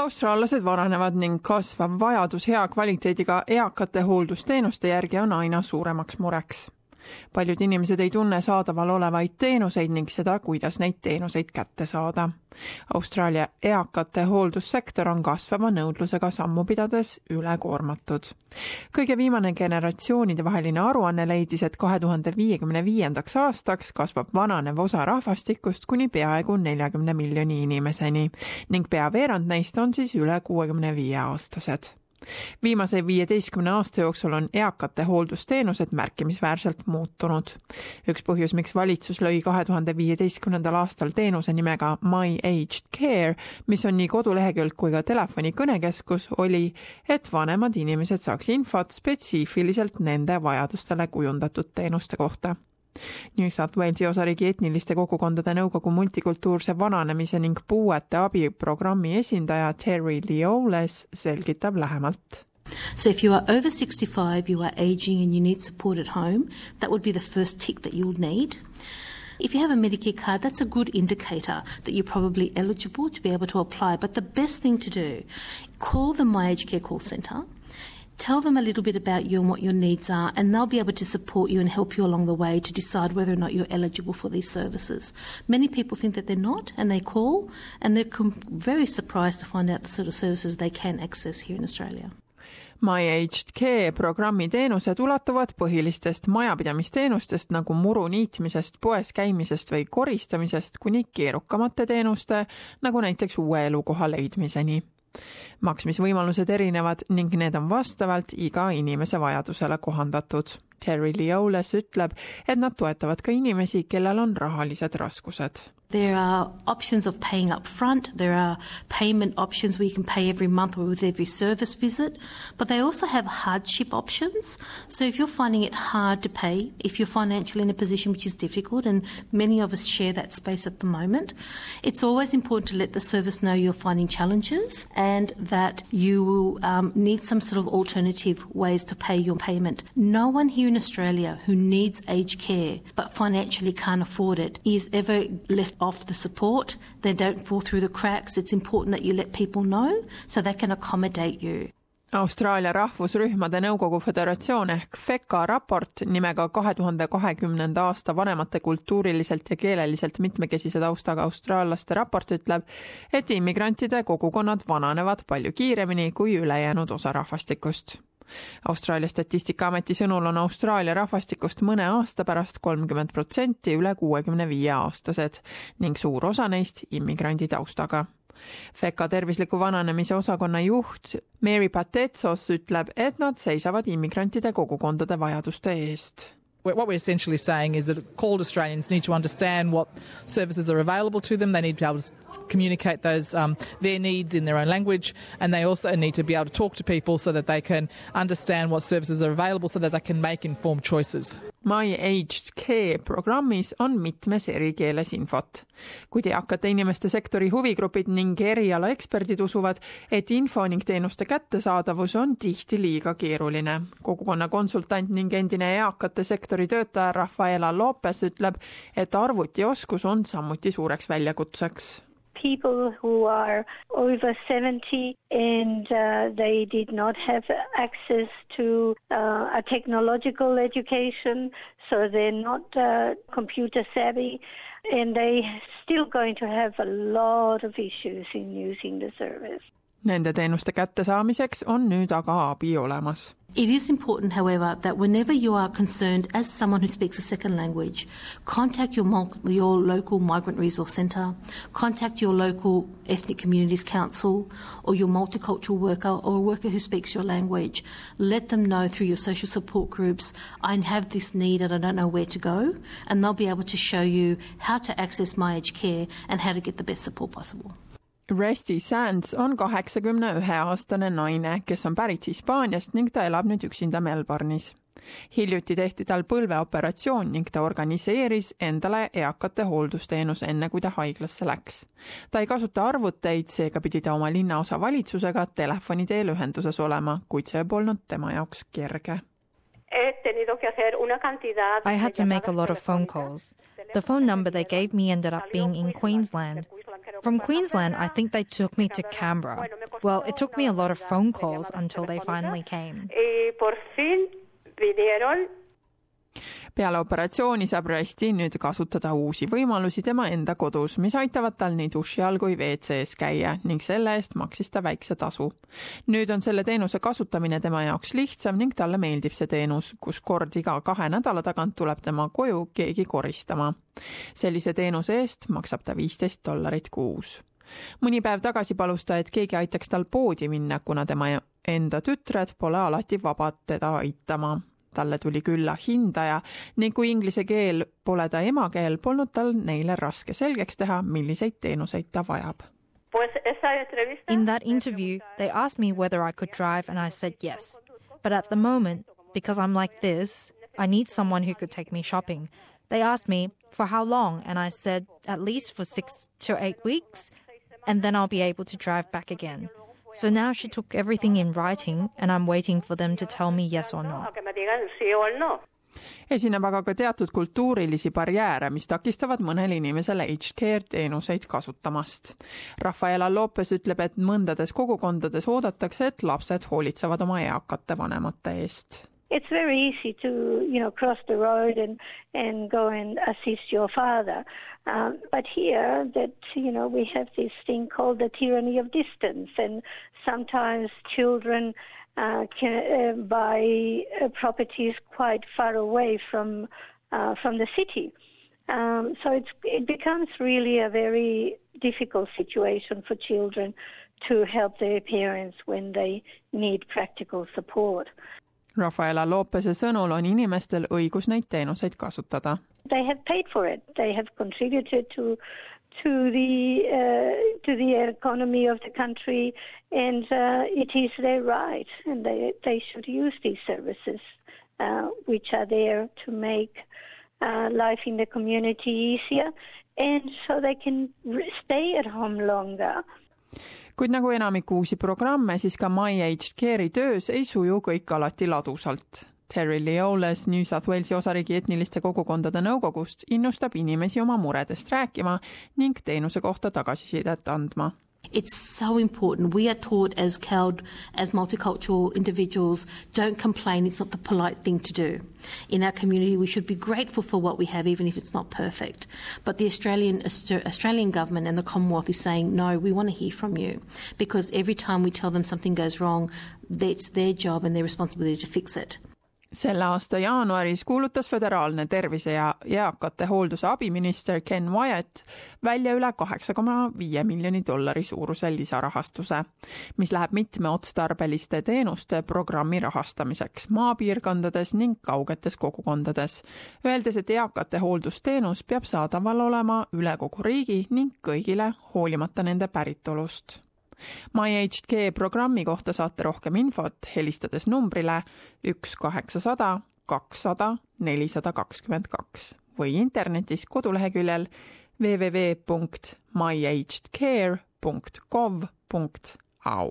austraallased vananevad ning kasvav vajadus hea kvaliteediga eakate hooldusteenuste järgi on aina suuremaks mureks paljud inimesed ei tunne saadaval olevaid teenuseid ning seda, kuidas neid teenuseid kätte saada. Austraalia eakate hooldussektor on kasvava nõudlusega sammu pidades ülekoormatud. kõige viimane generatsioonide vaheline aruanne leidis, et kahe tuhande viiekümne viiendaks aastaks kasvab vananev osa rahvastikust kuni peaaegu neljakümne miljoni inimeseni ning pea veerand neist on siis üle kuuekümne viie aastased viimase viieteistkümne aasta jooksul on eakate hooldusteenused märkimisväärselt muutunud. üks põhjus, miks valitsus lõi kahe tuhande viieteistkümnendal aastal teenuse nimega My Aged Care, mis on nii kodulehekülg kui ka telefonikõnekeskus, oli, et vanemad inimesed saaks infot spetsiifiliselt nende vajadustele kujundatud teenuste kohta New South Walesi osariigi etniliste kogukondade nõukogu multikultuurse vananemise ning puuete abiprogrammi esindaja Terry Leoles selgitab lähemalt. So if you are over 65, you are aging and you need support at home, that would be the first tick that you'll need. If you have a Medicare card, that's a good indicator that you're probably eligible to be able to apply. But the best thing to do, call the My Age Care call centre tell them a little bit about you and what your needs are, and they'll be able to support you and help you along the way to decide whether or not you're eligible for these services. Many people think that they're not, and they call, and they're very surprised to find out the sort of services they can access here in Australia. My Care programmi teenused ulatuvad põhilistest majapidamisteenustest nagu muru niitmisest, poes käimisest või koristamisest kuni keerukamate teenuste nagu näiteks uue elukoha leidmiseni maksmisvõimalused erinevad ning need on vastavalt iga inimese vajadusele kohandatud. Terry Leoles ütleb, et nad toetavad ka inimesi, kellel on rahalised raskused There are options of paying up front. There are payment options where you can pay every month or with every service visit. But they also have hardship options. So if you're finding it hard to pay, if you're financially in a position which is difficult, and many of us share that space at the moment, it's always important to let the service know you're finding challenges and that you um, need some sort of alternative ways to pay your payment. No one here in Australia who needs aged care but financially can't afford it is ever left off the support, they don't fall through the cracks. It's important that you let people know so they can accommodate you. Austraalia Rahvusrühmade Nõukogu Föderatsioon ehk FECA raport nimega kahe tuhande kahekümnenda aasta vanemate kultuuriliselt ja keeleliselt mitmekesise taustaga austraallaste raport ütleb, et immigrantide kogukonnad vananevad palju kiiremini kui ülejäänud osa rahvastikust Austraalia statistikaameti sõnul on Austraalia rahvastikust mõne aasta pärast kolmkümmend protsenti üle kuuekümne viie aastased ning suur osa neist immigrandi taustaga. FECA tervisliku vananemise osakonna juht Mary Patetsos ütleb, et nad seisavad immigrantide kogukondade vajaduste eest what we're essentially saying is that called Australians need to understand what services are available to them. They need to be able to communicate those um, their needs in their own language, and they also need to be able to talk to people so that they can understand what services are available, so that they can make informed choices. My Aged Care programmis on mitmes eri keeles infot. kuid eakate inimeste sektori huvigrupid ning erialaeksperdid usuvad, et info ning teenuste kättesaadavus on tihti liiga keeruline. kogukonna konsultant ning endine eakate sektori töötaja Rafaela Lopes ütleb, et arvutioskus on samuti suureks väljakutseks people who are over 70 and uh, they did not have access to uh, a technological education, so they're not uh, computer savvy, and they're still going to have a lot of issues in using the service. Nende teenuste kättesaamiseks on nüüd aga abi olemas It is important, however, that whenever you are concerned as someone who speaks a second language, contact your, your local migrant resource centre, contact your local ethnic communities council, or your multicultural worker or a worker who speaks your language. Let them know through your social support groups, I have this need and I don't know where to go, and they'll be able to show you how to access My Age Care and how to get the best support possible. Resty Sands on kaheksakümne ühe aastane naine, kes on pärit Hispaaniast ning ta elab nüüd üksinda Melbourne'is. hiljuti tehti tal põlveoperatsioon ning ta organiseeris endale eakate hooldusteenuse, enne kui ta haiglasse läks. ta ei kasuta arvuteid, seega pidi ta oma linnaosa valitsusega telefoni teel ühenduses olema, kuid see polnud tema jaoks kerge I had to make a lot of phone calls. The phone number they gave me ended up being in Queensland. From Queensland, I think they took me to Canberra. Well, it took me a lot of phone calls until they finally came. Peale operatsiooni saab Resti nüüd kasutada uusi võimalusi tema enda kodus, mis aitavad tal nii duši all kui WC-s käia ning selle eest maksis ta väikse tasu. nüüd on selle teenuse kasutamine tema jaoks lihtsam ning talle meeldib see teenus, kus kord iga kahe nädala tagant tuleb tema koju keegi koristama. sellise teenuse eest maksab ta viisteist dollarit kuus mõni päev tagasi palus ta, et keegi aitaks tal poodi minna, kuna tema enda tütred pole alati vabad teda aitama talle tuli külla hindaja ning kui inglise keel pole ta emakeel, polnud tal neile raske selgeks teha, milliseid teenuseid ta vajab. In that interview, they asked me whether I could drive, and I said yes. But at the moment, because I'm like this, I need someone who could take me shopping. They asked me for how long, and I said at least for six to eight weeks, and then I'll be able to drive back again. So now she took everything in writing and I'm waiting for them to tell me yes or no. esineb aga ka teatud kultuurilisi barjääre, mis takistavad mõnel inimesel aged care teenuseid kasutamast. Rafaela Lopez ütleb, et mõndades kogukondades oodatakse, et lapsed hoolitsevad oma eakate vanemate eest it's very easy to you know cross the road and and go and assist your father. Um, but here that you know we have this thing called the tyranny of distance. And sometimes children uh, can uh, buy uh, properties quite far away from uh, from the city. Um, so it becomes really a very difficult situation for children to help their parents when they need practical support. Rafaela Lopese sõnul on inimestel õigus neid teenuseid kasutada. They have paid for it, they have contributed to to the uh, to the economy of the country, and uh, it is their right, and they they should use these services, uh, which are there to make uh, life in the community easier, and so they can stay at home longer kuid nagu enamik uusi programme, siis ka My Aged Care'i töös ei suju kõik alati ladusalt. Terry Leoles New South Walesi osariigi etniliste kogukondade nõukogust innustab inimesi oma muredest rääkima ning teenuse kohta tagasisidet andma It's so important. We are taught as CALD, as multicultural individuals, don't complain. It's not the polite thing to do. In our community, we should be grateful for what we have, even if it's not perfect. But the Australian, Australian government and the Commonwealth is saying, no, we want to hear from you. Because every time we tell them something goes wrong, it's their job and their responsibility to fix it. Selle aasta jaanuaris kuulutas föderaalne tervise ja eakate hoolduse abiminister Ken Wyatt välja üle kaheksa koma viie miljoni dollari suuruse lisarahastuse, mis läheb mitmeotstarbeliste teenuste programmi rahastamiseks maapiirkondades ning kaugetes kogukondades, öeldes, et eakate hooldusteenus peab saadaval olema üle kogu riigi ning kõigile, hoolimata nende päritolust MyHK programmi kohta saate rohkem infot helistades numbrile üks kaheksasada kakssada nelisada kakskümmend kaks või internetis koduleheküljel www.myagedcare.gov.au